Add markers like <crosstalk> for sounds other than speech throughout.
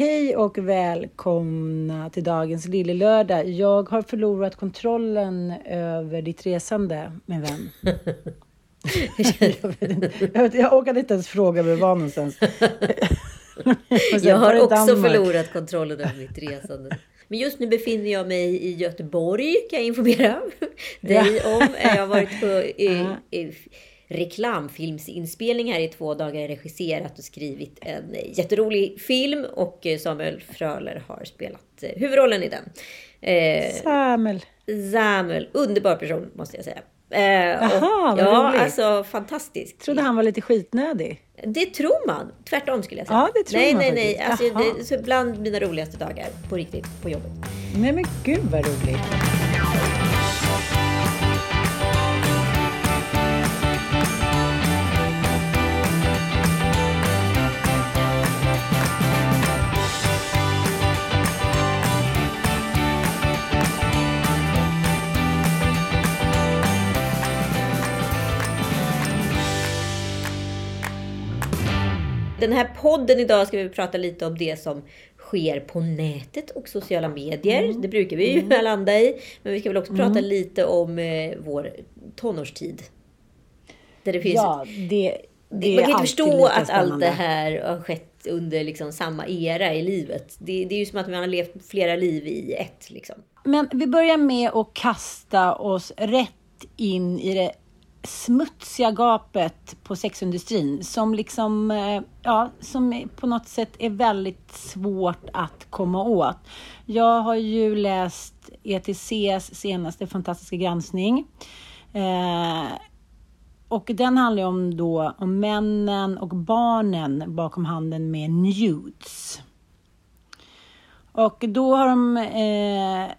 Hej och välkomna till dagens Lille Lördag. Jag har förlorat kontrollen över ditt resande, min vän. <laughs> jag, vet inte, jag, jag orkade inte ens fråga var du var någonstans. <laughs> jag har också förlorat kontrollen över mitt resande. Men just nu befinner jag mig i Göteborg, kan jag informera <laughs> dig om. Jag har varit på i, i, reklamfilmsinspelning här i två dagar, regisserat och skrivit en jätterolig film och Samuel Fröler har spelat eh, huvudrollen i den. Eh, Samuel. Samuel, underbar person måste jag säga. Eh, Jaha, vad ja, roligt. alltså fantastiskt. Trodde han var lite skitnödig. Det tror man. Tvärtom skulle jag säga. Ja, det tror nej, man nej, nej. Alltså, det är så bland mina roligaste dagar på riktigt på jobbet. Nej men gud vad roligt. Den här podden idag ska vi prata lite om det som sker på nätet och sociala medier. Mm. Det brukar vi ju <laughs> landa i. Men vi ska väl också prata lite om eh, vår tonårstid. Där det finns Ja, det, det man kan inte förstå att allt spännande. det här har skett under liksom samma era i livet. Det, det är ju som att man har levt flera liv i ett. Liksom. Men vi börjar med att kasta oss rätt in i det smutsiga gapet på sexindustrin som liksom, eh, ja, som på något sätt är väldigt svårt att komma åt. Jag har ju läst ETCs senaste fantastiska granskning. Eh, och den handlar ju om då om männen och barnen bakom handeln med nudes. Och då har de eh,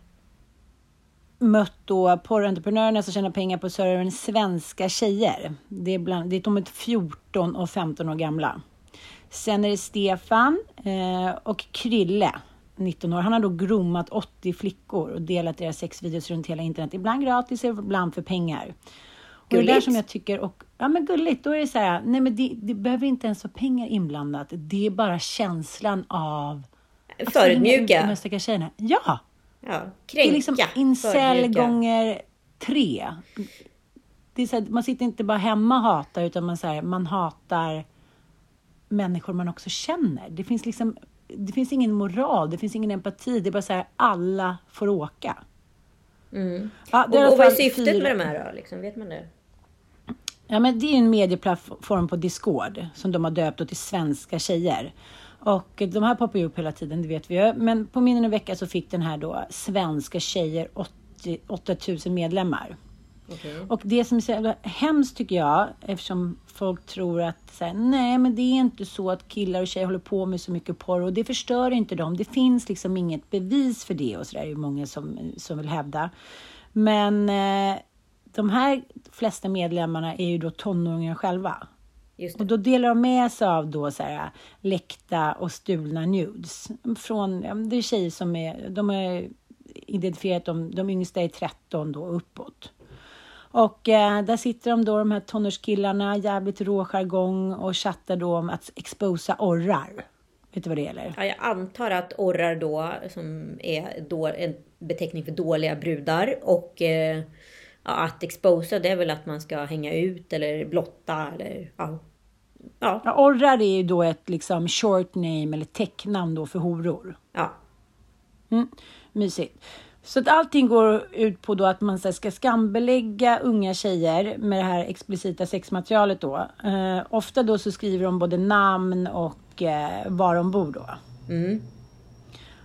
mött då porrentreprenörerna som tjänar pengar på servern Svenska tjejer. Det är, bland, det är de är 14 och 15 år gamla. Sen är det Stefan eh, och Krylle, 19 år. Han har då groomat 80 flickor och delat deras sexvideos runt hela internet. Ibland gratis, ibland för pengar. Och det där Gulligt. som jag tycker, och, ja men gulligt, då är det så här, nej men det, det behöver inte ens vara pengar inblandat. Det är bara känslan av de här Förödmjuka. stackars tjejerna. Ja! Ja, Det kränka. är liksom incel gånger tre. Det är så här, man sitter inte bara hemma och hatar, utan man, så här, man hatar människor man också känner. Det finns liksom det finns ingen moral, det finns ingen empati. Det är bara så här, alla får åka. Mm. Ja, det Och, och vad är syftet fyra- med de här då? Liksom, vet man det? Ja, men det är en medieplattform på Discord som de har döpt till Svenska tjejer. Och de här poppar ju upp hela tiden, det vet vi ju. Men på mindre än en vecka så fick den här då Svenska tjejer 80, 8000 medlemmar. Okej. Och det som är så jävla hemskt tycker jag, eftersom folk tror att så här, nej men det är inte så att killar och tjejer håller på med så mycket porr och det förstör inte dem. Det finns liksom inget bevis för det och så där är det många som, som vill hävda. Men eh, de här flesta medlemmarna är ju då tonåringar själva. Och då delar de med sig av då så här, läckta och stulna nudes. Från, det är tjejer som är, de har identifierat de, de yngsta är 13 då uppåt. Och eh, där sitter de då, de här tonårskillarna, jävligt rå jargong och chattar då om att exposa orrar. Vet du vad det gäller? Ja, jag antar att orrar då, som är då en beteckning för dåliga brudar. Och eh, ja, att exposa, det är väl att man ska hänga ut eller blotta eller ja. Ja, Ja, orrar är ju då ett liksom short name eller täcknamn då för horor. ja. Mm, mysigt. Så att allting går ut på då att man så ska skambelägga unga tjejer med det här explicita sexmaterialet då. Eh, ofta då så skriver de både namn och eh, var de bor då. Mm.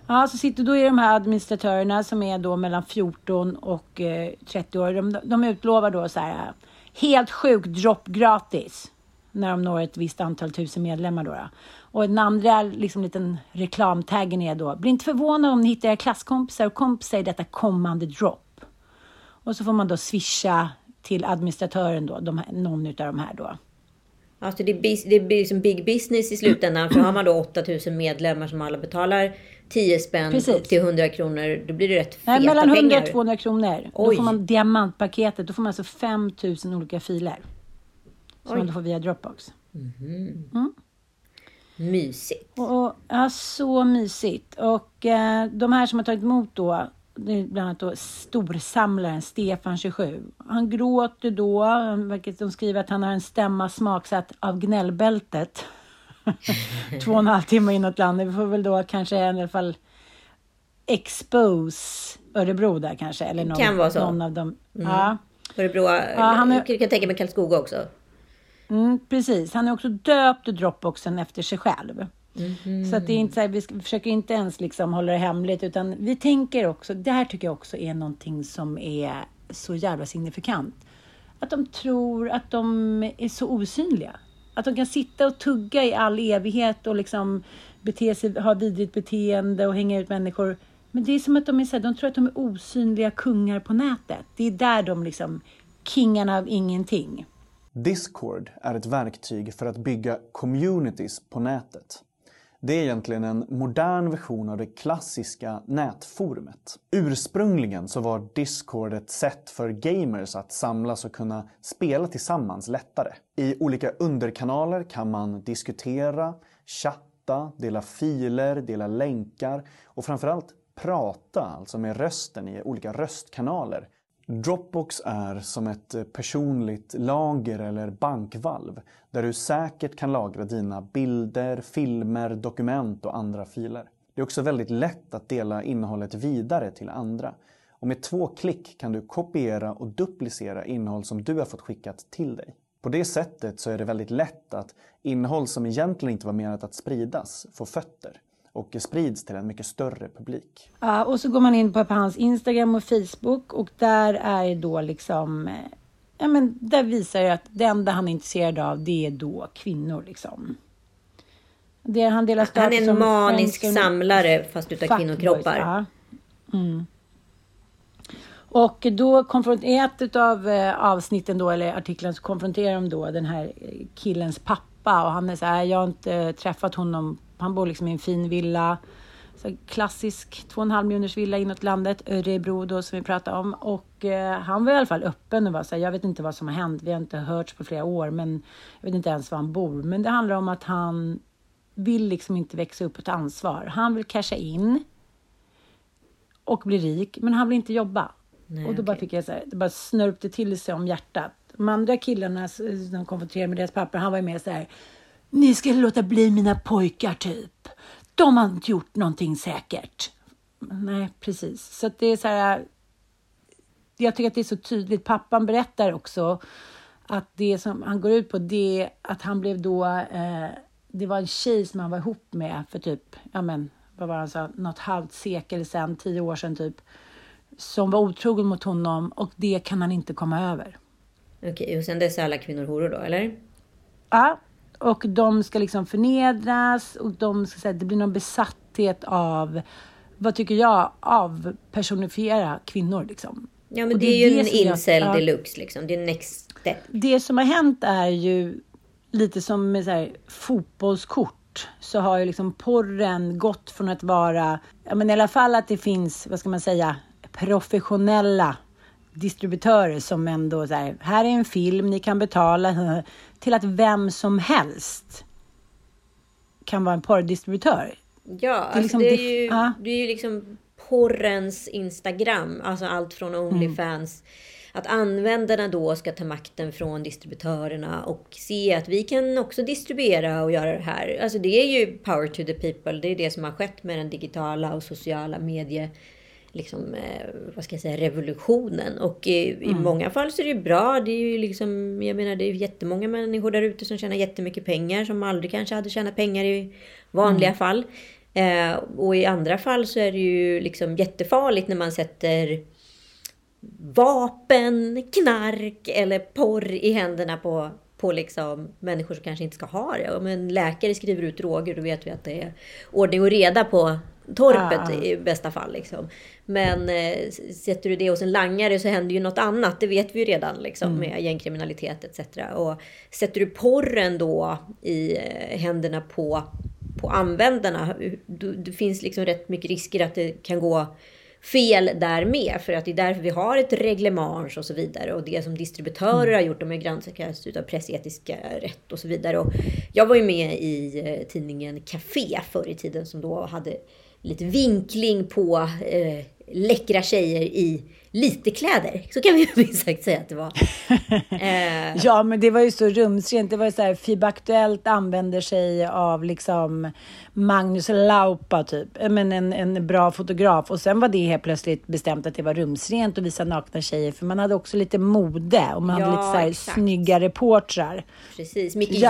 Ja, så sitter då är de här administratörerna som är då mellan 14 och eh, 30 år. De, de utlovar då så här helt sjukt dropp gratis när de når ett visst antal tusen medlemmar då. då. Och den andra liksom liten reklamtaggen är då bli inte förvånad om ni hittar era klasskompisar och kompisar i detta kommande drop. Och så får man då swisha till administratören då, de här, någon utav de här då. Alltså det, blir, det blir som big business i slutändan. För har man då 8000 medlemmar som alla betalar 10 spänn Precis. upp till 100 kronor. Då blir det rätt feta Nej, mellan 100 pengar. och 200 kronor. Då Oj. får man diamantpaketet. Då får man alltså 5000 olika filer. Som Oj. man får via Dropbox. Mm. Mysigt. Och, ja, så mysigt. Och eh, de här som har tagit emot då, det är bland annat då storsamlaren Stefan 27. Han gråter då, vilket de skriver att han har en stämma smaksatt av gnällbältet. <laughs> Två och en halv timme inåt landet. Vi får väl då kanske i alla fall expose Örebro där kanske. Eller någon, kan vara så. någon av dem. Mm. Ja. Örebro, ja, han är... jag kan tänka mig Karlskoga också. Mm, precis, han är också döpt Dropboxen efter sig själv. Mm. Så att det är inte så här, vi försöker inte ens liksom hålla det hemligt, utan vi tänker också, det här tycker jag också är någonting som är så jävla signifikant. Att de tror att de är så osynliga. Att de kan sitta och tugga i all evighet och liksom bete sig, ha vidrigt beteende och hänga ut människor. Men det är som att de är så här, de tror att de är osynliga kungar på nätet. Det är där de liksom, kingarna av ingenting. Discord är ett verktyg för att bygga communities på nätet. Det är egentligen en modern version av det klassiska nätforumet. Ursprungligen så var Discord ett sätt för gamers att samlas och kunna spela tillsammans lättare. I olika underkanaler kan man diskutera, chatta, dela filer, dela länkar och framförallt prata, alltså med rösten i olika röstkanaler Dropbox är som ett eh, personligt lager eller bankvalv där du säkert kan lagra dina bilder, filmer, dokument och andra filer. Det är också väldigt lätt att dela innehållet vidare till andra. Och med två klick kan du kopiera och duplicera innehåll som du har fått skickat till dig. På det sättet så är det väldigt lätt att innehåll som egentligen inte var menat att spridas får fötter och sprids till en mycket större publik. Ja, och så går man in på hans Instagram och Facebook och där är då liksom Ja, men där visar det att det enda han är intresserad av det är då kvinnor liksom. Det, han, delar han är en manisk svensk, samlare fast utav kvinnokroppar. Ja. Mm. Och då i ett av eh, avsnitten då, eller artiklarna, så konfronterar de då den här killens pappa och han är så här, jag har inte träffat honom han bor liksom i en fin villa. Så klassisk 2,5 miljoners villa inåt landet, Örebro då som vi pratade om. Och eh, han var i alla fall öppen och var så här, jag vet inte vad som har hänt, vi har inte hörts på flera år, men jag vet inte ens var han bor. Men det handlar om att han vill liksom inte växa upp och ta ansvar. Han vill casha in och bli rik, men han vill inte jobba. Nej, och då okay. bara fick jag så här, det bara snörpte till sig om hjärtat. De andra killarna som konfronterade med deras papper, han var ju mer så här, ni ska låta bli mina pojkar typ. De har inte gjort någonting säkert. Nej, precis. Så det är så här. Jag tycker att det är så tydligt. Pappan berättar också att det som han går ut på det är att han blev då. Eh, det var en tjej som han var ihop med för typ, ja men vad var han sa, något halvt sekel sedan, tio år sedan typ. Som var otrogen mot honom och det kan han inte komma över. Okej, och sen dess är alla kvinnor horor då, eller? Ja, och de ska liksom förnedras och de ska säga det blir någon besatthet av, vad tycker jag, av personifiera kvinnor liksom. Ja men det, det, är ju en incel jag, deluxe liksom, det är next step. Det som har hänt är ju lite som med så här, fotbollskort så har ju liksom porren gått från att vara, ja men i alla fall att det finns, vad ska man säga, professionella distributörer som ändå så här, här är en film, ni kan betala, <laughs> till att vem som helst kan vara en porrdistributör. Ja, det är, alltså liksom, det, är ju, ja. det är ju liksom porrens Instagram, alltså allt från Onlyfans. Mm. Att användarna då ska ta makten från distributörerna och se att vi kan också distribuera och göra det här. Alltså det är ju power to the people. Det är det som har skett med den digitala och sociala medie liksom, eh, vad ska jag säga, revolutionen. Och i, mm. i många fall så är det bra. Det är ju liksom, jag menar det är jättemånga människor där ute som tjänar jättemycket pengar som aldrig kanske hade tjänat pengar i vanliga mm. fall. Eh, och i andra fall så är det ju liksom jättefarligt när man sätter vapen, knark eller porr i händerna på, på liksom människor som kanske inte ska ha det. Om en läkare skriver ut droger då vet vi att det är ordning och reda på torpet ah. i bästa fall. Liksom. Men eh, sätter du det hos en langare så händer ju något annat. Det vet vi ju redan liksom, mm. med gängkriminalitet etc. Och sätter du porren då i eh, händerna på, på användarna. Det finns liksom rätt mycket risker att det kan gå fel där med. För att det är därför vi har ett reglemang och så vidare. Och det som distributörer har gjort, de är granskats utav pressetiska rätt och så vidare. Och jag var ju med i eh, tidningen Café förr i tiden som då hade lite vinkling på eh, läckra tjejer i lite kläder. Så kan vi <laughs> minst sagt säga att det var. <laughs> Eh. ja, men det var ju så rumsrent. Det var ju så här, FIB Aktuellt använder sig av liksom Magnus Laupa typ, men en, en bra fotograf. Och sen var det helt plötsligt bestämt att det var rumsrent att visa nakna tjejer. För man hade också lite mode och man ja, hade lite så här exakt. snygga reportrar. Precis. Mycket ja.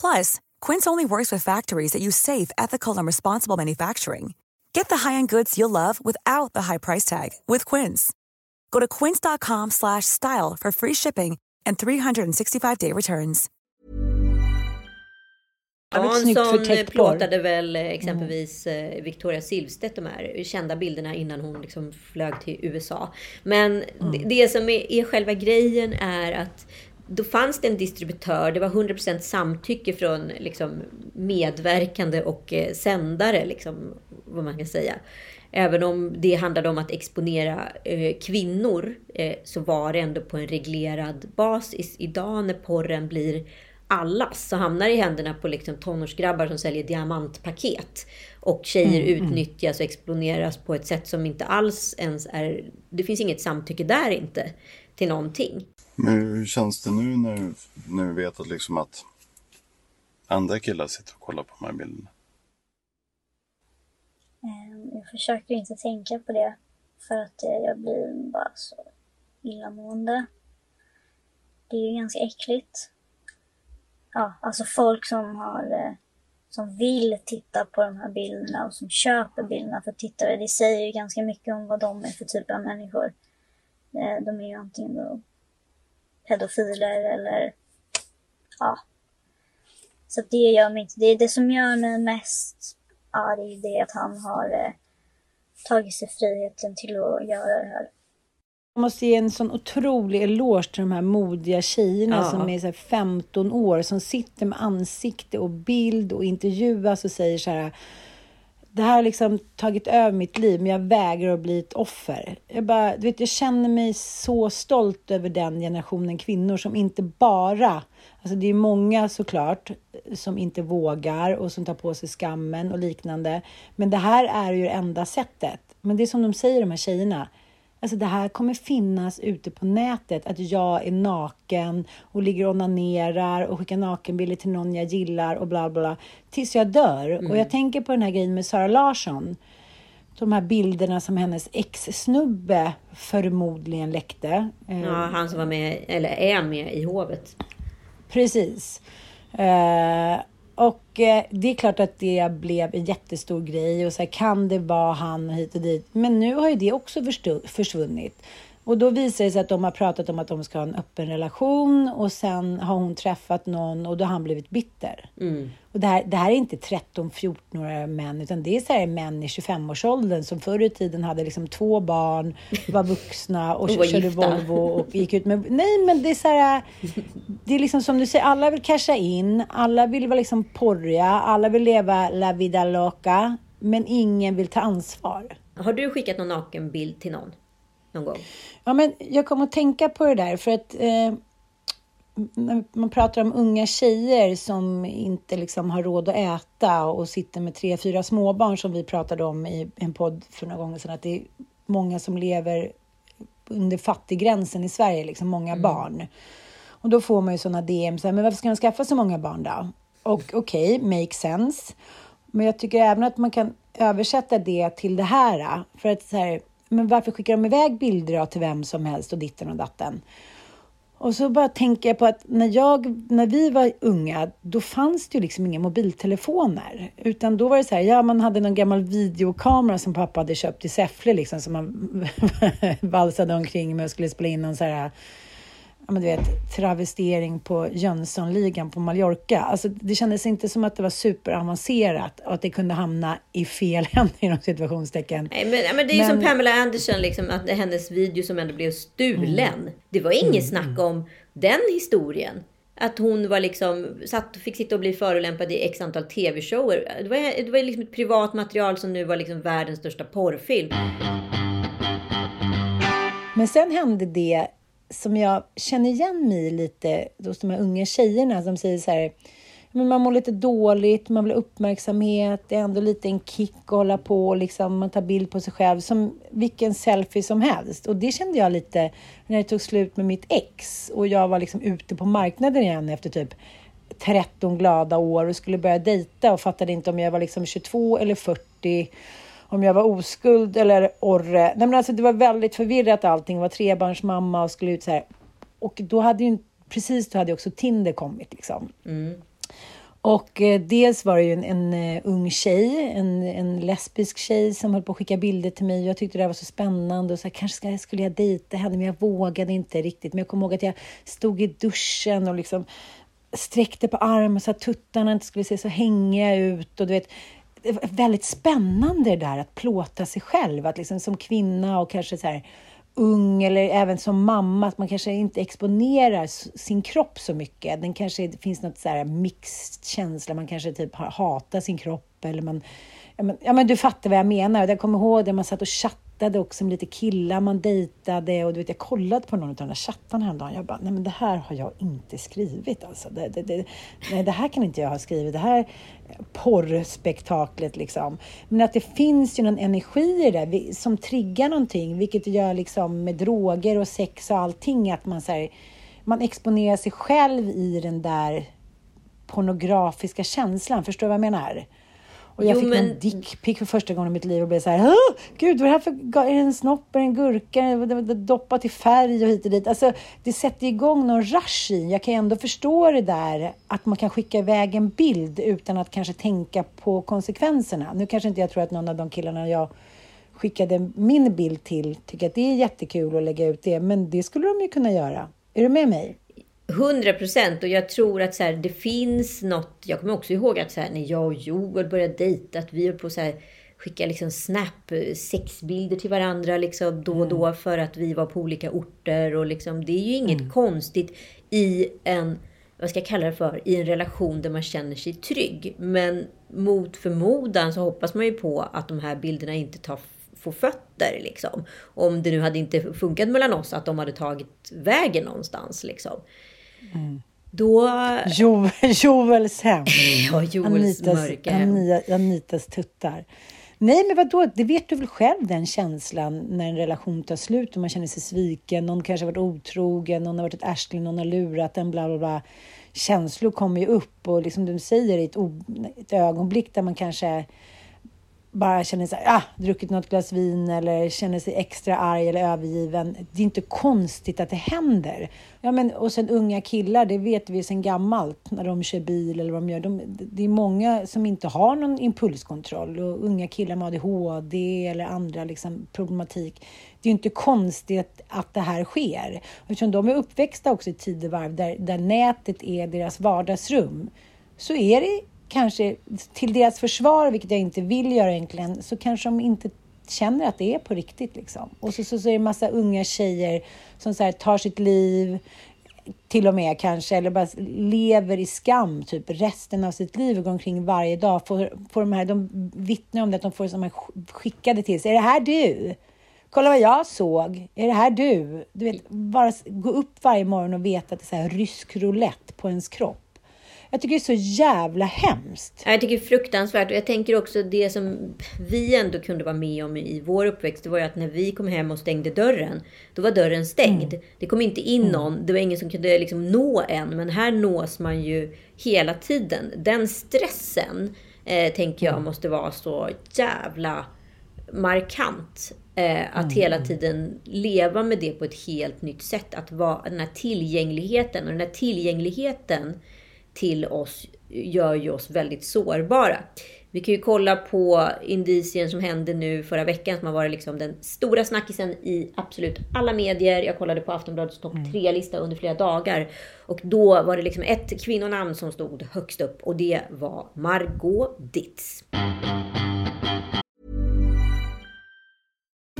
Plus, Quince only works with factories that use safe, ethical, and responsible manufacturing. Get the high-end goods you'll love without the high price tag with Quince. Go to quince.com/style for free shipping and 365-day returns. Hansson plåtade väl mm. exempelvis mm. Victoria Silvstedt de här kända bilderna innan hon liksom flög till USA. Men mm. det, det, som är, är själva grejen är att då fanns det en distributör, det var 100% samtycke från liksom, medverkande och eh, sändare, liksom, vad man kan säga. Även om det handlade om att exponera eh, kvinnor eh, så var det ändå på en reglerad basis. Idag när porren blir allas så hamnar det i händerna på liksom tonårsgrabbar som säljer diamantpaket. Och tjejer mm, mm. utnyttjas och exponeras på ett sätt som inte alls ens är... Det finns inget samtycke där inte till någonting. Men hur känns det nu när, när vi vet att, liksom att andra killar sitter och kollar på de här bilderna? Ehm, jag försöker inte tänka på det för att eh, jag blir bara så illamående. Det är ju ganska äckligt. Ja, alltså folk som har eh, som vill titta på de här bilderna och som köper bilderna för tittare. Det säger ju ganska mycket om vad de är för typ av människor. Eh, de är ju antingen då pedofiler eller ja. Så det gör mig inte, det är det som gör mig mest arg, det är att han har eh, tagit sig friheten till att göra det här. Jag måste ge en sån otrolig eloge till de här modiga tjejerna ja. som är så 15 år, som sitter med ansikte och bild och intervjuas och säger så här det här har liksom tagit över mitt liv, men jag vägrar att bli ett offer. Jag, bara, du vet, jag känner mig så stolt över den generationen kvinnor som inte bara... Alltså det är många såklart som inte vågar och som tar på sig skammen och liknande. Men det här är ju det enda sättet. Men det är som de säger, de här tjejerna. Alltså det här kommer finnas ute på nätet, att jag är naken och ligger och onanerar och skickar nakenbilder till någon jag gillar och bla bla, tills jag dör. Mm. Och jag tänker på den här grejen med Sara Larsson. De här bilderna som hennes ex-snubbe förmodligen läckte. Ja, han som var med, eller är med i hovet. Precis. Uh, och eh, det är klart att det blev en jättestor grej och så här, kan det vara han hit och dit? Men nu har ju det också försvunnit. Och då visar det sig att de har pratat om att de ska ha en öppen relation och sen har hon träffat någon och då har han blivit bitter. Mm. Och det här, det här är inte 13-14-åriga män, utan det är så här män i 25-årsåldern som förr i tiden hade liksom två barn, var vuxna <laughs> och, och körde Volvo och gick ut med... Nej, men det är så här... Det är liksom som du säger, alla vill casha in, alla vill vara liksom porriga, alla vill leva la vida loca, men ingen vill ta ansvar. Har du skickat någon nakenbild till någon? Någon gång? Ja, men jag kommer att tänka på det där, för att eh, när man pratar om unga tjejer som inte liksom har råd att äta och sitter med tre, fyra småbarn som vi pratade om i en podd för några gånger sedan, att det är många som lever under fattiggränsen i Sverige, liksom många mm. barn. Och då får man ju sådana DM, så här, men varför ska man skaffa så många barn då? Och okej, okay, make sense. Men jag tycker även att man kan översätta det till det här. För att så här, men varför skickar de iväg bilder till vem som helst och ditten och datten? Och så bara tänker jag på att när, jag, när vi var unga, då fanns det ju liksom inga mobiltelefoner. Utan då var det så här, ja man hade någon gammal videokamera som pappa hade köpt i Säffle liksom, som man <laughs> valsade omkring med och skulle spela in någon så här ja, men du vet, travestering på Jönssonligan på Mallorca. Alltså, det kändes inte som att det var superavancerat och att det kunde hamna i fel <laughs> händer inom situationstecken. Nej, men, men det är men... som Pamela Anderson, liksom, att hennes video som ändå blev stulen. Mm. Det var inget mm. snack om den historien. Att hon var liksom, satt, fick sitta och bli förolämpad i x antal tv-shower. Det var, det var liksom ett privat material som nu var liksom världens största porrfilm. Men sen hände det som jag känner igen mig lite hos de här unga tjejerna som säger så här men man mår lite dåligt, man vill ha uppmärksamhet, det är ändå lite en kick att hålla på och liksom, man tar bild på sig själv som vilken selfie som helst. Och det kände jag lite när det tog slut med mitt ex och jag var liksom ute på marknaden igen efter typ 13 glada år och skulle börja dejta och fattade inte om jag var liksom 22 eller 40 om jag var oskuld eller orre. Nej, men alltså, det var väldigt förvirrat allting. Jag var trebarnsmamma och skulle ut så här. Och då hade ju precis då hade också Tinder kommit liksom. Mm. Och eh, dels var det ju en, en uh, ung tjej, en, en lesbisk tjej som höll på att skicka bilder till mig. Jag tyckte det var så spännande och så här, kanske ska, skulle jag dejta henne, men jag vågade inte riktigt. Men jag kommer ihåg att jag stod i duschen och liksom sträckte på armen så att tuttarna inte skulle se så hängiga ut. Och du vet, väldigt spännande det där att plåta sig själv, att liksom som kvinna och kanske så här ung eller även som mamma, att man kanske inte exponerar sin kropp så mycket. Den kanske, det finns något så här mixed känsla, man kanske typ hatar sin kropp eller man Ja men, ja men du fattar vad jag menar. Jag kommer ihåg det, man satt och chattade också med lite killar man dejtade och du vet, jag kollade på någon av de där chattarna häromdagen. Jag bara, nej men det här har jag inte skrivit alltså. Det, det, det, nej, det här kan inte jag ha skrivit. Det här porrspektaklet liksom. Men att det finns ju någon energi i det som triggar någonting, vilket det gör liksom med droger och sex och allting, att man så här, man exponerar sig själv i den där pornografiska känslan. Förstår du vad jag menar? Och jag jo, fick men... en dickpic för första gången i mitt liv och blev så här, gud vad är det här för, är det en snopp, är det en gurka, doppat i färg och hit och dit. Alltså, det sätter igång någon rush i. Jag kan ändå förstå det där att man kan skicka iväg en bild utan att kanske tänka på konsekvenserna. Nu kanske inte jag tror att någon av de killarna jag skickade min bild till tycker att det är jättekul att lägga ut det, men det skulle de ju kunna göra. Är du med mig? 100 procent. Och jag tror att så här, det finns något. Jag kommer också ihåg att så här, när jag och Joel började dejta, att vi höll på så här, skicka liksom snap sexbilder till varandra liksom då och då mm. för att vi var på olika orter. Och liksom, det är ju inget mm. konstigt i en, vad ska jag kalla det för, i en relation där man känner sig trygg. Men mot förmodan så hoppas man ju på att de här bilderna inte tar få fötter. Liksom. Om det nu hade inte funkat mellan oss, att de hade tagit vägen någonstans. Liksom. Mm. Då... Jo, <laughs> Joels hem. <laughs> ja, Joels Anitas, mörka hem. Anitas tuttar. Nej, men vadå? Det vet du väl själv den känslan när en relation tar slut och man känner sig sviken. Någon kanske har varit otrogen, någon har varit ett arsle, någon har lurat en, bla bla bla. Känslor kommer ju upp och liksom du säger i ett, ett ögonblick där man kanske bara känner sig, ah, druckit något glas vin eller känner sig extra arg eller övergiven. Det är inte konstigt att det händer. Ja, men, och sen unga killar, det vet vi sedan gammalt när de kör bil eller vad de gör. De, det är många som inte har någon impulskontroll och unga killar med ADHD eller andra liksom, problematik. Det är inte konstigt att, att det här sker. Eftersom de är uppväxta också i tidevarv där, där nätet är deras vardagsrum så är det kanske till deras försvar, vilket jag inte vill göra egentligen, så kanske de inte känner att det är på riktigt. Liksom. Och så, så, så är det en massa unga tjejer som så här, tar sitt liv, till och med kanske, eller bara lever i skam typ resten av sitt liv och går omkring varje dag. Får, får de, här, de vittnar om det, att de får som här skickade till sig. Är det här du? Kolla vad jag såg. Är det här du? Du vet, bara gå upp varje morgon och veta att det är så här rysk roulette på ens kropp. Jag tycker det är så jävla hemskt. Jag tycker det är fruktansvärt. Och jag tänker också det som vi ändå kunde vara med om i vår uppväxt. Det var ju att när vi kom hem och stängde dörren. Då var dörren stängd. Mm. Det kom inte in mm. någon. Det var ingen som kunde liksom nå en. Men här nås man ju hela tiden. Den stressen eh, tänker jag måste vara så jävla markant. Eh, att hela tiden leva med det på ett helt nytt sätt. Att vara den här tillgängligheten. Och den här tillgängligheten till oss gör ju oss väldigt sårbara. Vi kan ju kolla på indicien som hände nu förra veckan som har varit liksom den stora snackisen i absolut alla medier. Jag kollade på Aftonbladets topp 3-lista under flera dagar. Och då var det liksom ett kvinnonamn som stod högst upp och det var Margot Ditz.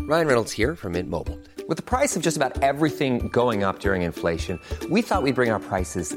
Ryan Reynolds here from Mint Mobile. With the price of just about everything going up during inflation, we thought we'd bring our prices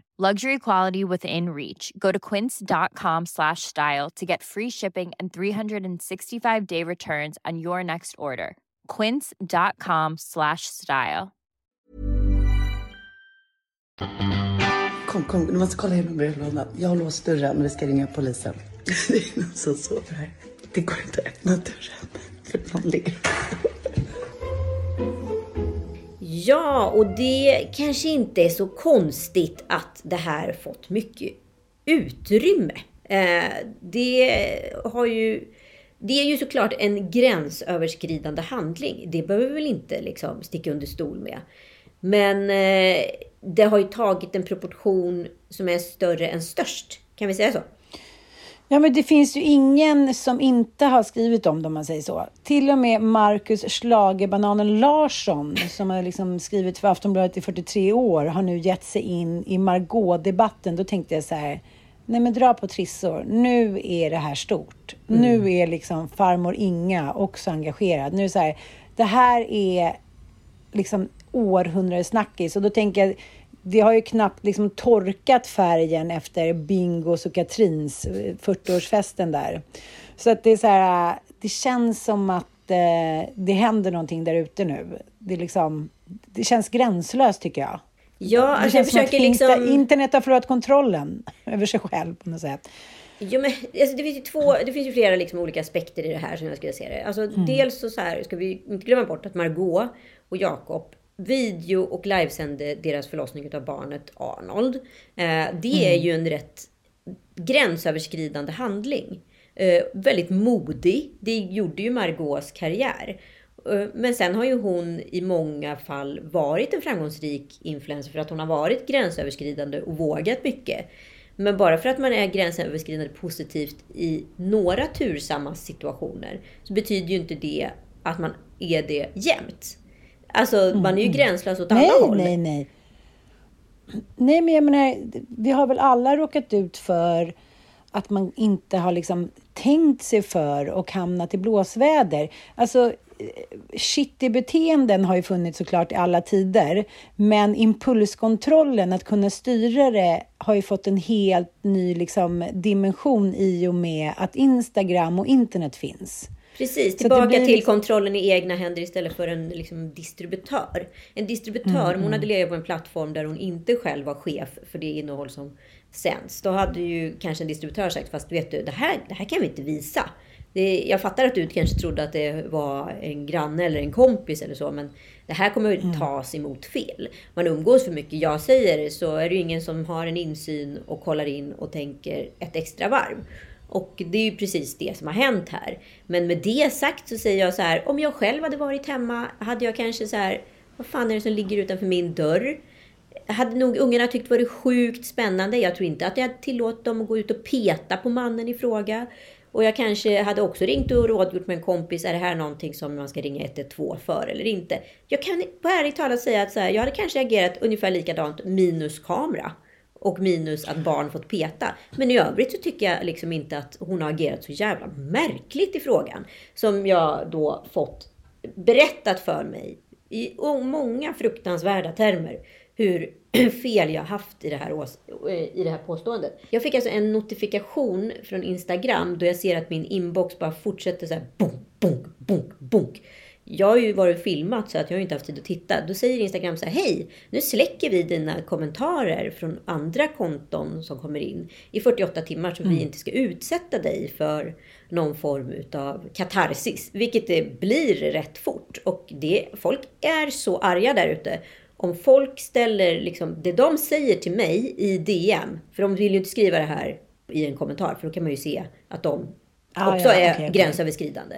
Luxury quality within reach. Go to quince.com slash style to get free shipping and 365 day returns on your next order. Quince.com slash style. Kom, kom, du måste kolla genom brevlådan. Jag har låst dörren, vi ska ringa polisen. <laughs> Det är någon som sover här. Det går inte att öppna dörren, för någon ligger Ja, och det kanske inte är så konstigt att det här fått mycket utrymme. Eh, det har ju... Det är ju såklart en gränsöverskridande handling. Det behöver vi väl inte liksom sticka under stol med. Men eh, det har ju tagit en proportion som är större än störst. Kan vi säga så? Ja, men det finns ju ingen som inte har skrivit om det om man säger så. Till och med Marcus Schlagerbananen Larsson, som har liksom skrivit för Aftonbladet i 43 år, har nu gett sig in i Margot-debatten. Då tänkte jag så här, nej men dra på trissor. Nu är det här stort. Mm. Nu är liksom farmor Inga också engagerad. Nu är det så här, det här är liksom århundradets snackis. Och då tänker jag, det har ju knappt liksom torkat färgen efter Bingos och Katrins eh, 40-årsfesten där. Så att det är så här, det känns som att eh, det händer någonting där ute nu. Det, liksom, det känns gränslöst tycker jag. Ja, det alltså jag känns som att försöker liksom... internet har förlorat kontrollen <laughs> över sig själv på något sätt. Jo, men, alltså, det, finns ju två, det finns ju flera liksom, olika aspekter i det här som jag skulle se det. Alltså, Dels så, så här, ska vi inte glömma bort att Margot och Jakob video och livesände deras förlossning av barnet Arnold. Eh, det är ju en rätt gränsöverskridande handling. Eh, väldigt modig. Det gjorde ju Margaux karriär. Eh, Men sen har ju hon i många fall varit en framgångsrik influencer för att hon har varit gränsöverskridande och vågat mycket. Men bara för att man är gränsöverskridande positivt i några tursamma situationer så betyder ju inte det att man är det jämt. Alltså man är ju gränslös åt alla nej, håll. nej, nej. Nej, men jag menar, vi har väl alla råkat ut för att man inte har liksom tänkt sig för och hamnat i blåsväder. Alltså, shitty-beteenden har ju funnits såklart i alla tider, men impulskontrollen, att kunna styra det, har ju fått en helt ny liksom, dimension i och med att Instagram och internet finns. Precis, tillbaka blir till liksom- kontrollen i egna händer istället för en liksom, distributör. En distributör, Mm, hon hade legat på en plattform där hon inte själv var chef för det innehåll som sänds. Då hade ju kanske en distributör sagt, fast vet du, det här, det här kan vi inte visa. Det, jag fattar att du kanske trodde att det var en granne eller en kompis eller så, men det här kommer Mm. att tas emot fel. Man umgås för mycket. Jag säger så är det ju ingen som har en insyn och kollar in och tänker ett extra varv. Och det är ju precis det som har hänt här. Men med det sagt så säger jag så här, om jag själv hade varit hemma hade jag kanske så här, vad fan är det som ligger utanför min dörr? Hade nog ungarna tyckt det varit sjukt spännande. Jag tror inte att jag hade tillåtit dem att gå ut och peta på mannen i fråga. Och jag kanske hade också ringt och rådgjort med en kompis. Är det här någonting som man ska ringa 112 för eller inte? Jag kan på ärligt talat säga att så här, jag hade kanske agerat ungefär likadant minus kamera. Och minus att barn fått peta. Men i övrigt så tycker jag liksom inte att hon har agerat så jävla märkligt i frågan. Som jag då fått berättat för mig i många fruktansvärda termer hur <clears throat> fel jag haft i det, här, eh, i det här påståendet. Jag fick alltså en notifikation från Instagram då jag ser att min inbox bara fortsätter så här bunk, bunk, bunk, bunk. Jag har ju varit filmat så att jag har inte haft tid att titta. Då säger Instagram så här, hej, nu släcker vi dina kommentarer från andra konton som kommer in i 48 timmar så mm. vi inte ska utsätta dig för någon form av katarsis. Vilket det blir rätt fort. Och det, folk är så arga där ute. Om folk ställer liksom, det de säger till mig i DM, för de vill ju inte skriva det här i en kommentar, för då kan man ju se att de ah, också ja, är okay, gränsöverskridande.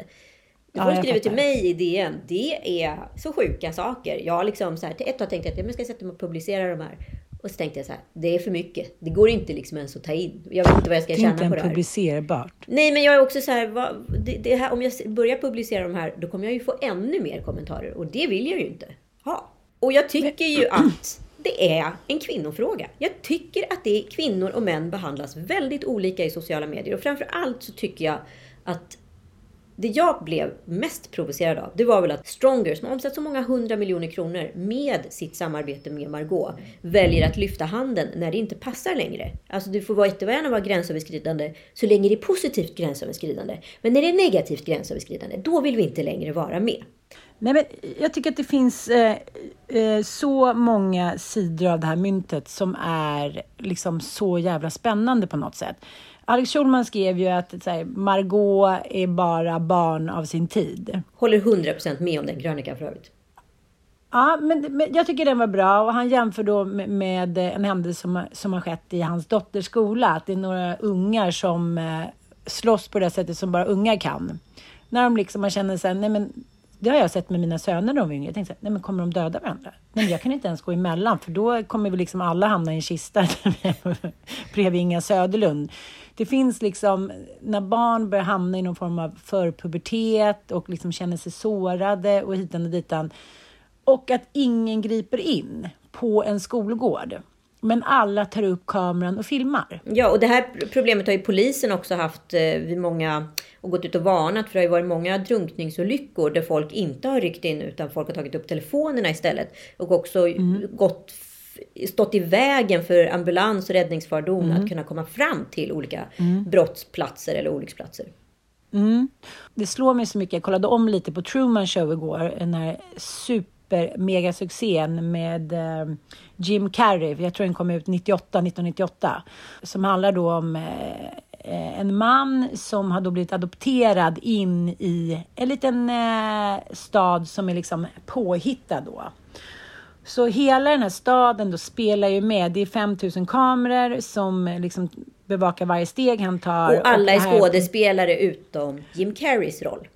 Det folk skriver till mig i DN, det är så sjuka saker. Jag liksom så här, till ett tag tänkt att jag ska sätta mig och publicera de här. Och så tänkte jag så här, det är för mycket. Det går inte liksom ens att ta in. Jag vet inte vad jag ska tjäna på det här. Det är inte publicerbart. Nej, men jag är också så här, vad, det, det här, om jag börjar publicera de här, då kommer jag ju få ännu mer kommentarer. Och det vill jag ju inte ha. Och jag tycker ju <clears throat> att det är en kvinnofråga. Jag tycker att det är kvinnor och män behandlas väldigt olika i sociala medier. Och framför allt så tycker jag att det jag blev mest provocerad av, det var väl att Stronger, som har omsatt så många hundra miljoner kronor med sitt samarbete med Margot, väljer att lyfta handen när det inte passar längre. Alltså du får vara jättegärna vara gränsöverskridande så länge det är positivt gränsöverskridande. Men när det är negativt gränsöverskridande, då vill vi inte längre vara med. Nej, men jag tycker att det finns eh, eh, så många sidor av det här myntet som är liksom så jävla spännande på något sätt. Alex Schulman skrev ju att så här, Margot är bara barn av sin tid. Håller 100% med om den krönikan för övrigt. Ja, men, men, jag tycker den var bra och han jämför då med, med, en händelse som, som har skett i hans dotters skola. Att det är några ungar som eh, slåss på det sättet som bara ungar kan. När de liksom, man känner sig, nej men det har jag sett med mina söner när de var yngre. Jag tänkte så här, nej men kommer de döda varandra? Nej, men jag kan inte ens gå emellan för då kommer vi liksom alla hamna i en kista <laughs> bredvid Inga Söderlund. Det finns liksom, när barn börjar hamna i någon form av förpubertet och liksom känner sig sårade och hitan och ditan. Och att ingen griper in på en skolgård. Men alla tar upp kameran och filmar. Ja, och det här problemet har ju polisen också haft eh, vid många och gått ut och varnat för det har ju varit många drunkningsolyckor där folk inte har ryckt in utan folk har tagit upp telefonerna istället och också mm. gått stått i vägen för ambulans och räddningsfordon mm. att kunna komma fram till olika mm. brottsplatser eller olycksplatser. Mm. Det slår mig så mycket. Jag kollade om lite på Truman Show igår. Den här super mega succén med eh, Jim Carrey. Jag tror den kom ut 98, 1998. Som handlar då om eh, en man som har då blivit adopterad in i en liten eh, stad som är liksom påhittad då. Så hela den här staden då spelar ju med. Det är 5000 kameror som liksom bevakar varje steg han tar. Och alla är skådespelare utom Jim Carreys roll.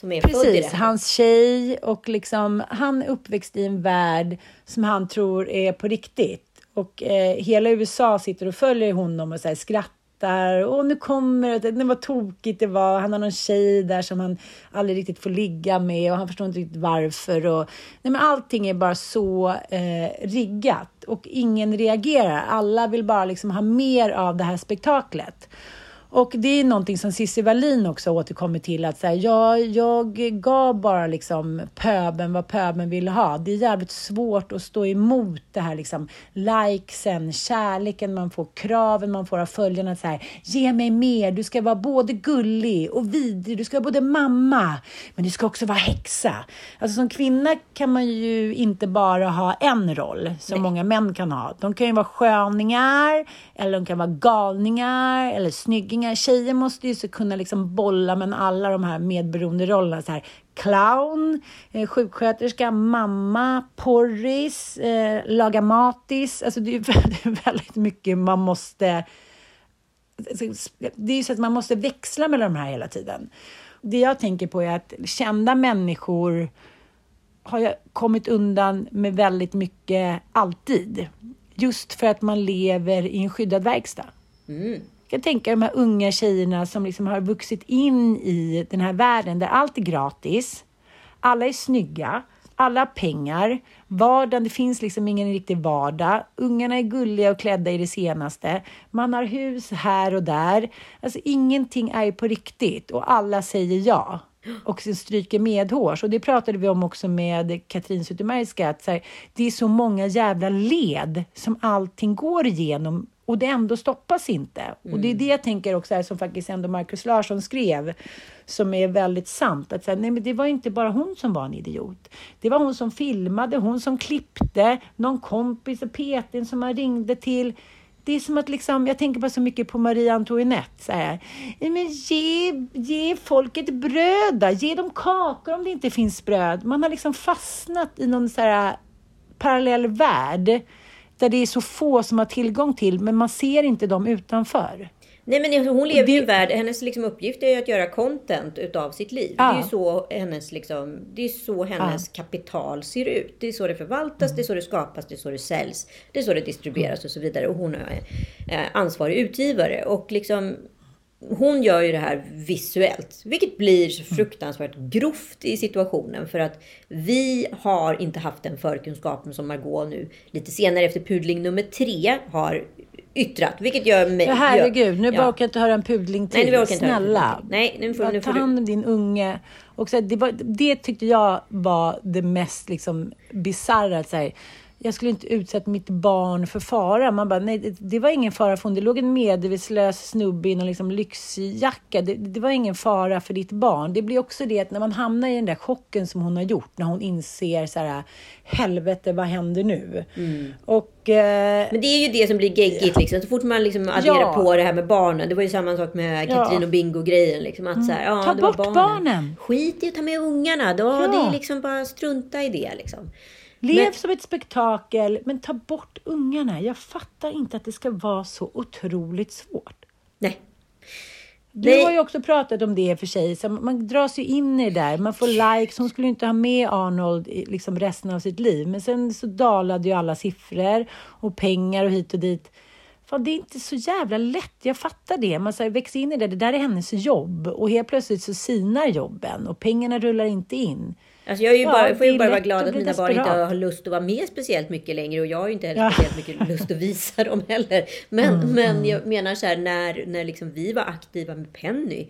Som är Precis, hans tjej och liksom han är uppväxt i en värld som han tror är på riktigt. Och eh, hela USA sitter och följer honom och så här, skrattar skrattar och nu kommer det, vad tokigt det var. Han har någon tjej där som han aldrig riktigt får ligga med och han förstår inte riktigt varför. Och, nej men allting är bara så eh, riggat och ingen reagerar. Alla vill bara liksom ha mer av det här spektaklet. Och det är någonting som Cissi Wallin också återkommer till att så ja, jag gav bara liksom pöben vad pöben ville ha. Det är jävligt svårt att stå emot det här liksom likesen, kärleken man får, kraven man får av följarna. Så här, Ge mig mer, du ska vara både gullig och vidrig, du ska vara både mamma, men du ska också vara häxa. Alltså som kvinna kan man ju inte bara ha en roll som Nej. många män kan ha. De kan ju vara sköningar, eller de kan vara galningar, eller snyggingar unga tjejer måste ju så kunna liksom bolla med alla de här medberoende rollerna. Så här, clown, eh, sjuksköterska, mamma, porris, eh, laga matis. Alltså det är <laughs> väldigt, väldigt mycket man måste... Det är ju så att man måste växla mellan de här hela tiden. Det jag tänker på är att kända människor har kommit undan med väldigt mycket alltid. Just för att man lever i en skyddad verkstad. Mm. Jag kan tänka de här unga tjejerna som liksom har vuxit in i den här världen där allt är gratis. Alla är snygga. Alla har pengar. Vardagen, det finns liksom ingen riktig vardag. Ungarna är gulliga och klädda i det senaste. Man har hus här och där. Alltså ingenting är ju på riktigt och alla säger ja och sen stryker medhårs. Och det pratade vi om också med Katrin Zytomierska, att så här, det är så många jävla led som allting går igenom och det ändå stoppas inte. Mm. Och det är det jag tänker också, här, som faktiskt ändå Markus Larsson skrev, som är väldigt sant. Att säga, nej, men det var inte bara hon som var en idiot. Det var hon som filmade, hon som klippte, någon kompis och Petin som man ringde till det är som att liksom, jag tänker bara så mycket på Marie Antoinette. Så här. Men ge, ge folket bröd då. Ge dem kakor om det inte finns bröd. Man har liksom fastnat i någon så här parallell värld där det är så få som har tillgång till, men man ser inte dem utanför. Nej men hon lever det... i en värld, hennes liksom uppgift är ju att göra content utav sitt liv. Ja. Det är ju så hennes, liksom, det är så hennes ja. kapital ser ut. Det är så det förvaltas, mm. det är så det skapas, det är så det säljs. Det är så det distribueras och så vidare. Och hon är eh, ansvarig utgivare. Och liksom, hon gör ju det här visuellt, vilket blir så mm. fruktansvärt grovt i situationen. För att vi har inte haft den förkunskapen som Margot nu lite senare efter pudling nummer tre har yttrat. Vilket gör mig... Ja, herregud, nu ja. orkar jag inte höra en pudling till. Nej, nu orkar inte Snälla. Nej, nu får, nu får ta hand om din unge. Och så, det, var, det tyckte jag var det mest liksom, bisarra jag skulle inte utsätta mitt barn för fara. Man bara, nej, det, det var ingen fara för hon. Det låg en medvetslös snubbe i någon liksom lyxjacka. Det, det, var ingen fara för ditt barn. Det blir också det att när man hamnar i den där chocken som hon har gjort, när hon inser så här, helvete, vad händer nu? Mm. Och, eh, Men det är ju det som blir geggigt, liksom. så fort man liksom adderar ja. på det här med barnen. Det var ju samma sak med Katrin ja. och Bingo-grejen. Liksom, att, så här, ja, ta bort barnen. barnen. Skit i att ta med ungarna. Då, ja. Det är liksom bara strunta i det. Liksom. Lev men... som ett spektakel, men ta bort ungarna. Jag fattar inte att det ska vara så otroligt svårt. Nej. Du Nej. har ju också pratat om det för sig. Så man dras ju in i det där. Man får likes. Hon skulle inte ha med Arnold liksom resten av sitt liv. Men sen så dalade ju alla siffror och pengar och hit och dit. Fan, det är inte så jävla lätt. Jag fattar det. Man så växer in i det. Det där är hennes jobb. Och helt plötsligt så sinar jobben och pengarna rullar inte in. Alltså jag är ju ja, bara, får ju bara vara glad att mina barn inte har lust att vara med speciellt mycket längre. Och jag har ju inte heller ja. speciellt mycket lust att visa dem heller. Men, mm, men mm. jag menar så här, när, när liksom vi var aktiva med Penny.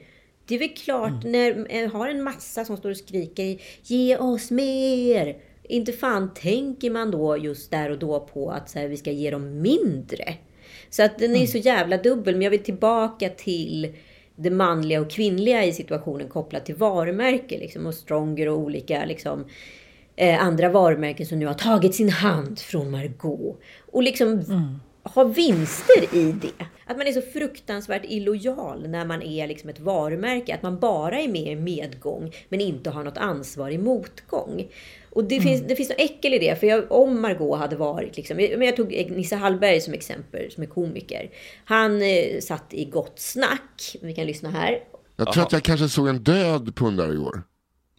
Det är väl klart, mm. när jag har en massa som står och skriker Ge oss mer! Inte fan tänker man då just där och då på att så här, vi ska ge dem mindre. Så att den är mm. så jävla dubbel. Men jag vill tillbaka till det manliga och kvinnliga i situationen kopplat till varumärke. Liksom, och Stronger och olika liksom, eh, andra varumärken som nu har tagit sin hand från Margot. Och liksom mm har vinster i det. Att man är så fruktansvärt illojal när man är liksom ett varumärke. Att man bara är med i medgång men inte har något ansvar i motgång. Och det, mm. finns, det finns något äckel i det. För jag, om Margot hade varit... Liksom, men jag tog Nisse Hallberg som exempel, som är komiker. Han eh, satt i Gott Snack. Vi kan lyssna här. Jag tror Aha. att jag kanske såg en död pundare igår.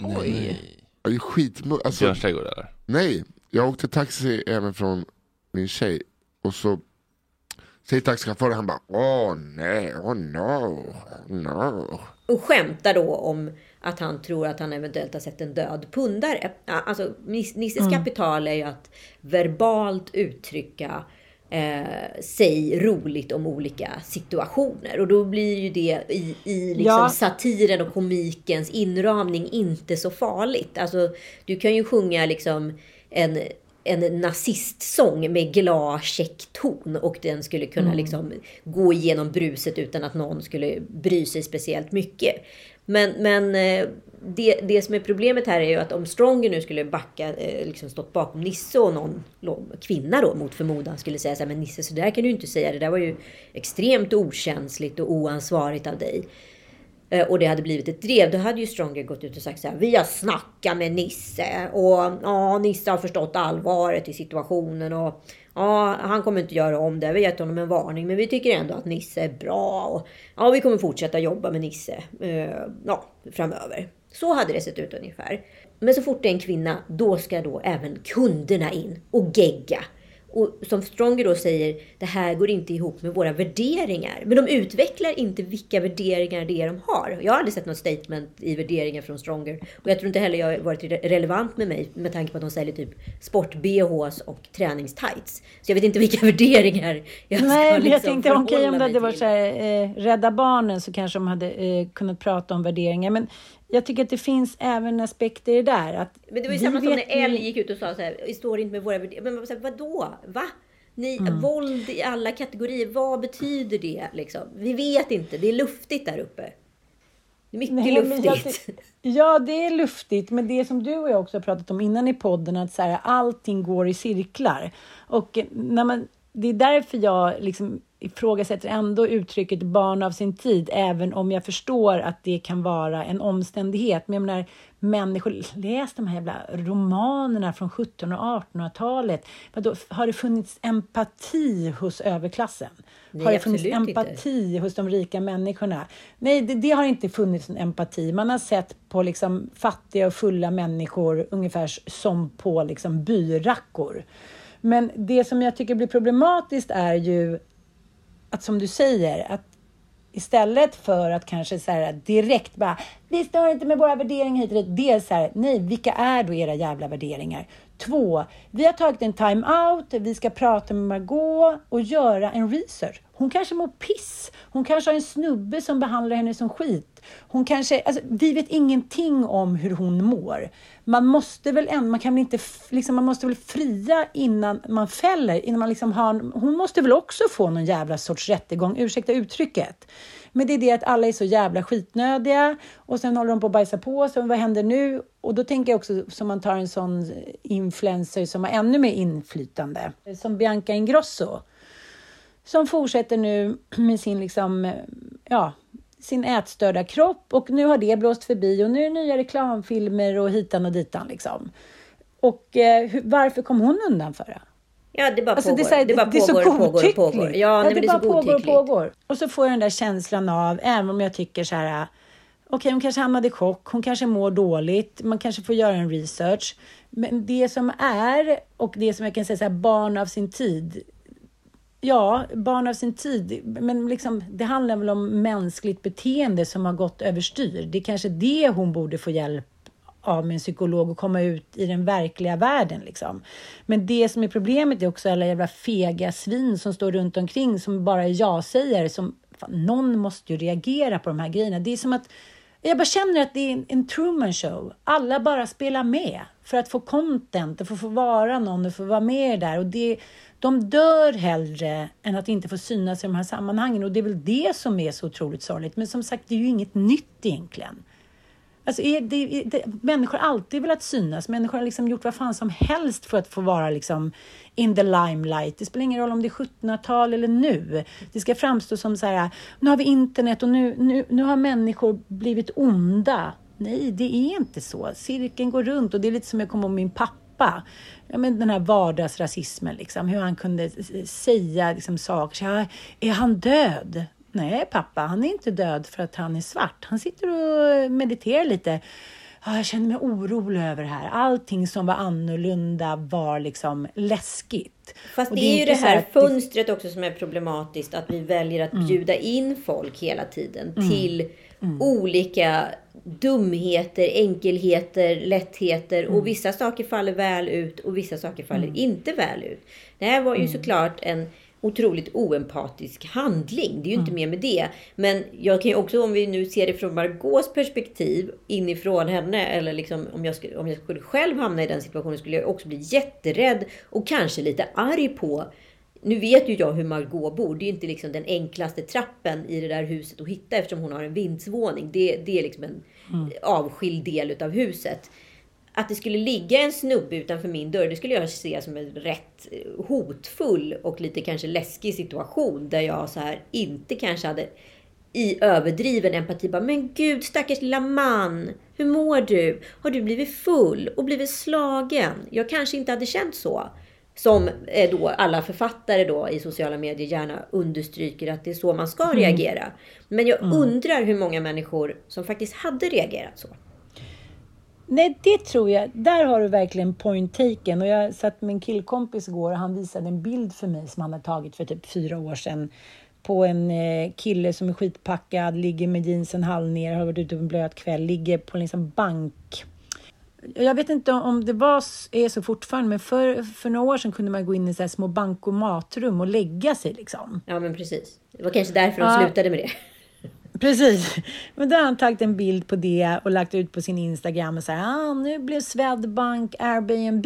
Oj. Jag är skit... Alltså, Björns eller? Nej, jag åkte taxi även från min tjej. Och så säger taxichauffören, han bara åh nej, åh oh, no, no. Och skämtar då om att han tror att han eventuellt har sett en död pundare. Alltså, Nisses mm. kapital är ju att verbalt uttrycka eh, sig roligt om olika situationer. Och då blir ju det i, i liksom ja. satiren och komikens inramning inte så farligt. Alltså, du kan ju sjunga liksom en en nazistsång med glad, käck ton och den skulle kunna mm. liksom gå igenom bruset utan att någon skulle bry sig speciellt mycket. Men, men eh, det, det som är problemet här är ju att om Stronger nu skulle backa, eh, liksom stått bakom Nisse och någon kvinna då mot förmodan skulle säga så här, men Nisse så där kan du inte säga, det där var ju extremt okänsligt och oansvarigt av dig. Eh, och det hade blivit ett drev, då hade ju Stronger gått ut och sagt så här, vi har snackat med Nisse och ja, Nisse har förstått allvaret i situationen och ja, han kommer inte göra om det. Vi har gett honom en varning, men vi tycker ändå att Nisse är bra och ja, vi kommer fortsätta jobba med Nisse eh, ja, framöver. Så hade det sett ut ungefär. Men så fort det är en kvinna, då ska då även kunderna in och gegga och som Stronger då säger, det här går inte ihop med våra värderingar. Men de utvecklar inte vilka värderingar det är de har. Jag har aldrig sett något statement i värderingar från Stronger. Och jag tror inte heller jag har varit relevant med mig med tanke på att de säljer typ sport-bhs och träningstights. Så jag vet inte vilka <laughs> värderingar jag ska Nej, liksom jag tänkte okej förhålla om det hade varit så här, eh, Rädda Barnen så kanske de hade eh, kunnat prata om värderingar. Men jag tycker att det finns även aspekter i det där. Att Men det var ju samma som när Elle gick ut och sa så här, vi står inte med våra värderingar. Men så här, vadå? Va? Ni, Mm. Våld i alla kategorier, vad betyder det? Liksom? Vi vet inte, det är luftigt där uppe. Mycket Nej, jag luftigt. ty- Ja, det är luftigt, men det som du och jag också har pratat om innan i podden, att så här, allting går i cirklar. Och när man, det är därför jag liksom ifrågasätter ändå uttrycket barn av sin tid, även om jag förstår att det kan vara en omständighet. Men jag menar, människor, läs de här jävla romanerna från 1700 och 1800-talet. Vadå, har det funnits empati hos överklassen? Nej, har det funnits absolut inte. empati hos de rika människorna? Nej, det, det har inte funnits en empati. Man har sett på liksom fattiga och fulla människor ungefär som på liksom byrackor. Men det som jag tycker blir problematiskt är ju att som du säger, att istället för att kanske så här direkt bara, vi står inte med våra värderingar hit och dit. Det är så här, nej, vilka är då era jävla värderingar? Två, vi har tagit en time-out, vi ska prata med Margot och göra en research. Hon kanske mår piss. Hon kanske har en snubbe som behandlar henne som skit. Hon kanske, alltså, vi vet ingenting om hur hon mår. Man måste väl ändå, man kan väl inte, liksom, man måste väl fria innan man fäller, innan man liksom har, hon måste väl också få någon jävla sorts rättegång, ursäkta uttrycket. Men det är det att alla är så jävla skitnödiga och sen håller de på att bajsa på sig. Vad händer nu? Och då tänker jag också, som man tar en sån influencer som har ännu mer inflytande, som Bianca Ingrosso som fortsätter nu med sin, liksom, ja, sin ätstörda kropp och nu har det blåst förbi och nu är det nya reklamfilmer och hitan och ditan. Liksom. Och eh, hur, varför kom hon undan för det? Ja, det bara Alltså, pågår. det, är så här, det bara det är så pågår pågår pågår. Ja, men det så bara pågår och pågår. Och så får jag den där känslan av, även om jag tycker så här, okej, hon kanske hamnade i chock, hon kanske mår dåligt, man kanske får göra en research. Men det som är, och det som jag kan säga så här, barn av sin tid, Ja, barn av sin tid. Men liksom, det handlar väl om mänskligt beteende som har gått överstyr. Det är kanske det hon borde få hjälp av med en psykolog och komma ut i den verkliga världen. Liksom. Men det som är problemet är också alla jävla fega svin som står runt omkring som bara är ja-sägare. Någon måste ju reagera på de här grejerna. Det är som att jag bara känner att det är en, en Truman show. Alla bara spelar med för att få content och för att få vara någon och få vara med där. Och det, de dör hellre än att inte få synas i de här sammanhangen. Och det är väl det som är så otroligt sorgligt. Men som sagt, det är ju inget nytt egentligen. Alltså, är det, är det, människor har alltid velat synas. Människor har liksom gjort vad fan som helst för att få vara liksom in the limelight. Det spelar ingen roll om det är 1700-tal eller nu. Det ska framstå som så här, nu har vi internet och nu, nu, nu har människor blivit onda. Nej, det är inte så. Cirkeln går runt och det är lite som jag kommer ihåg min pappa. Ja, men den här vardagsrasismen, liksom, hur han kunde säga liksom, saker. Så, är han död? Nej, pappa, han är inte död för att han är svart. Han sitter och mediterar lite. Ja, jag känner mig orolig över det här. Allting som var annorlunda var liksom läskigt. Fast Och det är ju det här fönstret också som är problematiskt. Att vi väljer att bjuda in folk hela tiden Mm. till olika dumheter, enkelheter, lättheter. Mm. Och vissa saker faller väl ut och vissa saker faller inte väl ut. Det här var ju Mm. såklart en otroligt oempatisk handling. Det är ju Mm. inte mer med det. Men jag kan ju också, om vi nu ser det från Margaux perspektiv, inifrån henne, eller liksom om jag, skulle, om jag skulle själv hamna i den situationen, skulle jag också bli jätterädd och kanske lite arg på nu vet ju jag hur Margot bor. Det är inte liksom den enklaste trappen i det där huset att hitta eftersom hon har en vindsvåning. Det, det är liksom en avskild del utav huset. Att det skulle ligga en snubbe utanför min dörr, det skulle jag se som en rätt hotfull och lite kanske läskig situation där jag så här inte kanske hade i överdriven empati bara, men gud stackars lilla man, hur mår du? Har du blivit full och blivit slagen? Jag kanske inte hade känt så. Som eh, då alla författare då i sociala medier gärna understryker att det är så man ska Mm. reagera. Men jag Mm. undrar hur många människor som faktiskt hade reagerat så. Nej, det tror jag. Där har du verkligen point taken. Och jag satt med en killkompis igår och han visade en bild för mig som han hade tagit för typ fyra år sedan på en eh, kille som är skitpackad, ligger med jeansen halv ner, har varit ute på en blöt kväll, ligger på en liksom bank. Jag vet inte om det var, är så fortfarande, men för, för några år sedan kunde man gå in i så här små bankomatrum och lägga sig liksom. Ja, men precis. Det var kanske därför de Ja. slutade med det. <laughs> Precis. Men då har han tagit en bild på det och lagt ut på sin Instagram och sagt ah, nu blev Swedbank Airbnb.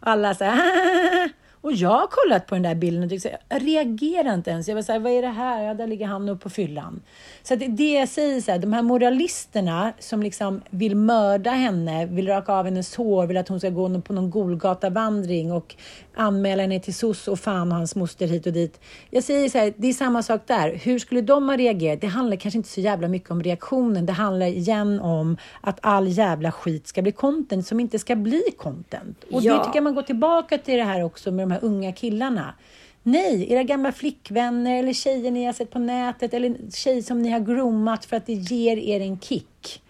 Alla så här, <laughs> och jag har kollat på den där bilden och tyckte jag reagerar inte ens. Jag var så här, vad är det här? Ja, där ligger han uppe på fyllan. Så att det jag säger, så här, de här moralisterna som liksom vill mörda henne, vill raka av hennes hår, vill att hon ska gå på någon Golgatavandring och anmäla henne till SOS och fan och hans moster hit och dit. Jag säger så här, det är samma sak där. Hur skulle de ha reagerat? Det handlar kanske inte så jävla mycket om reaktionen. Det handlar igen om att all jävla skit ska bli content som inte ska bli content. Och Ja. det tycker jag man går tillbaka till det här också med de här unga killarna. Nej, era gamla flickvänner eller tjejer ni har sett på nätet eller tjejer som ni har groomat för att det ger er en kick.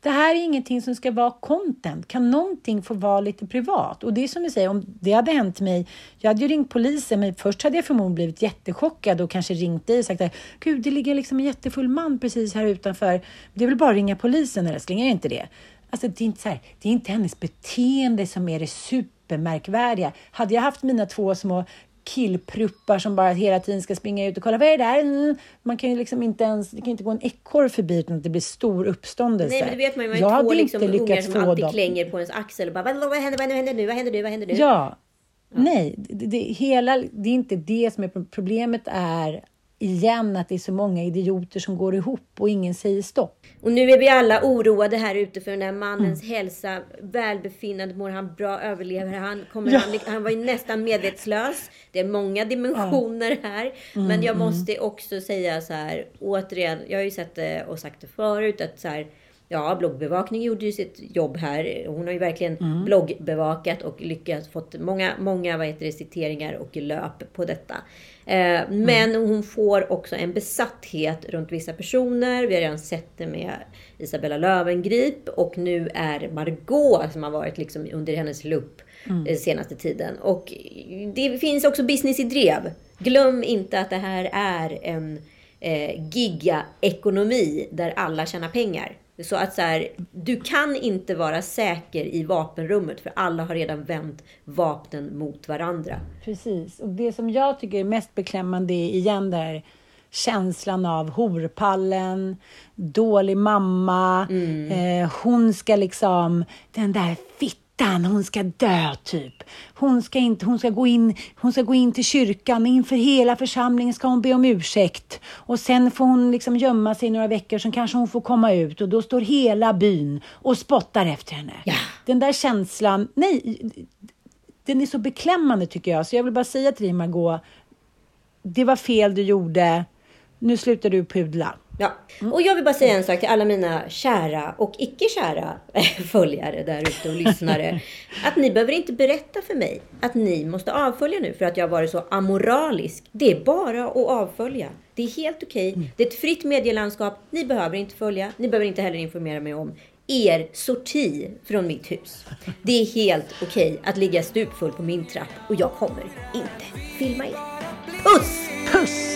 Det här är ingenting som ska vara content. Kan någonting få vara lite privat? Och det är som du säger, om det hade hänt mig, jag hade ju ringt polisen, men först hade jag förmodligen blivit jättechockad och kanske ringt dig och sagt gud, det ligger liksom en jättefull man precis här utanför. Det är väl bara att ringa polisen är det inte det? Alltså, det är inte så här, det är inte hennes beteende som är det supermärkvärdiga. Hade jag haft mina två små killpruppar som bara hela tiden ska springa ut och kolla, vad är det där? Mm. Man kan ju liksom inte ens, det kan inte gå en ekorre förbi utan att det blir stor uppståndelse. Nej, men det vet man ju. Man har hade två liksom inte ungar som alltid dem. klänger på ens axel och bara vad, vad händer, vad händer nu, vad händer nu, vad händer nu? Ja. Nej, det, det, hela, det är inte det som är pro- problemet. är igen att det är så många idioter som går ihop och ingen säger stopp. Och nu är vi alla oroade här ute för den där mannens Mm. hälsa, välbefinnande, mår han bra, överlever han? Kommer Ja. han, han var ju nästan medvetslös. Det är många dimensioner här. Mm, Men jag mm. måste också säga så här, återigen, jag har ju sett det och sagt det förut, att så här, Ja, bloggbevakning gjorde ju sitt jobb här. Hon har ju verkligen Mm. bloggbevakat och lyckats fått många, många vad heter det, citeringar och löp på detta. Eh, men hon får också en besatthet runt vissa personer. Vi har redan sett det med Isabella Löwengrip och nu är Margot som har varit liksom under hennes lupp Mm. eh, senaste tiden. Och det finns också business i drev. Glöm inte att det här är en eh, gigaekonomi där alla tjänar pengar. Så att så här, du kan inte vara säker i vapenrummet för alla har redan vänt vapnen mot varandra. Precis. Och det som jag tycker är mest beklämmande är igen där känslan av horpallen, dålig mamma, eh, hon ska liksom, den där fittan, hon ska dö typ. Hon ska, inte, hon, ska gå in, hon ska gå in till kyrkan, inför hela församlingen ska hon be om ursäkt. Och sen får hon liksom gömma sig i några veckor, sen kanske hon får komma ut och då står hela byn och spottar efter henne. Den där känslan, nej, den är så beklämmande tycker jag. Så jag vill bara säga till dig Margot, det var fel du gjorde. Nu slutar du pudla. Ja, och jag vill bara säga en sak till alla mina kära och icke-kära <laughs> följare där ute och lyssnare. <laughs> Att ni behöver inte berätta för mig att ni måste avfölja nu för att jag har varit så amoralisk. Det är bara att avfölja. Det är helt okej. Det är ett fritt medielandskap. Ni behöver inte följa. Ni behöver inte heller informera mig om er sorti från mitt hus. Det är helt okej att ligga stupfull på min trapp och jag kommer inte filma er. Puss! Puss!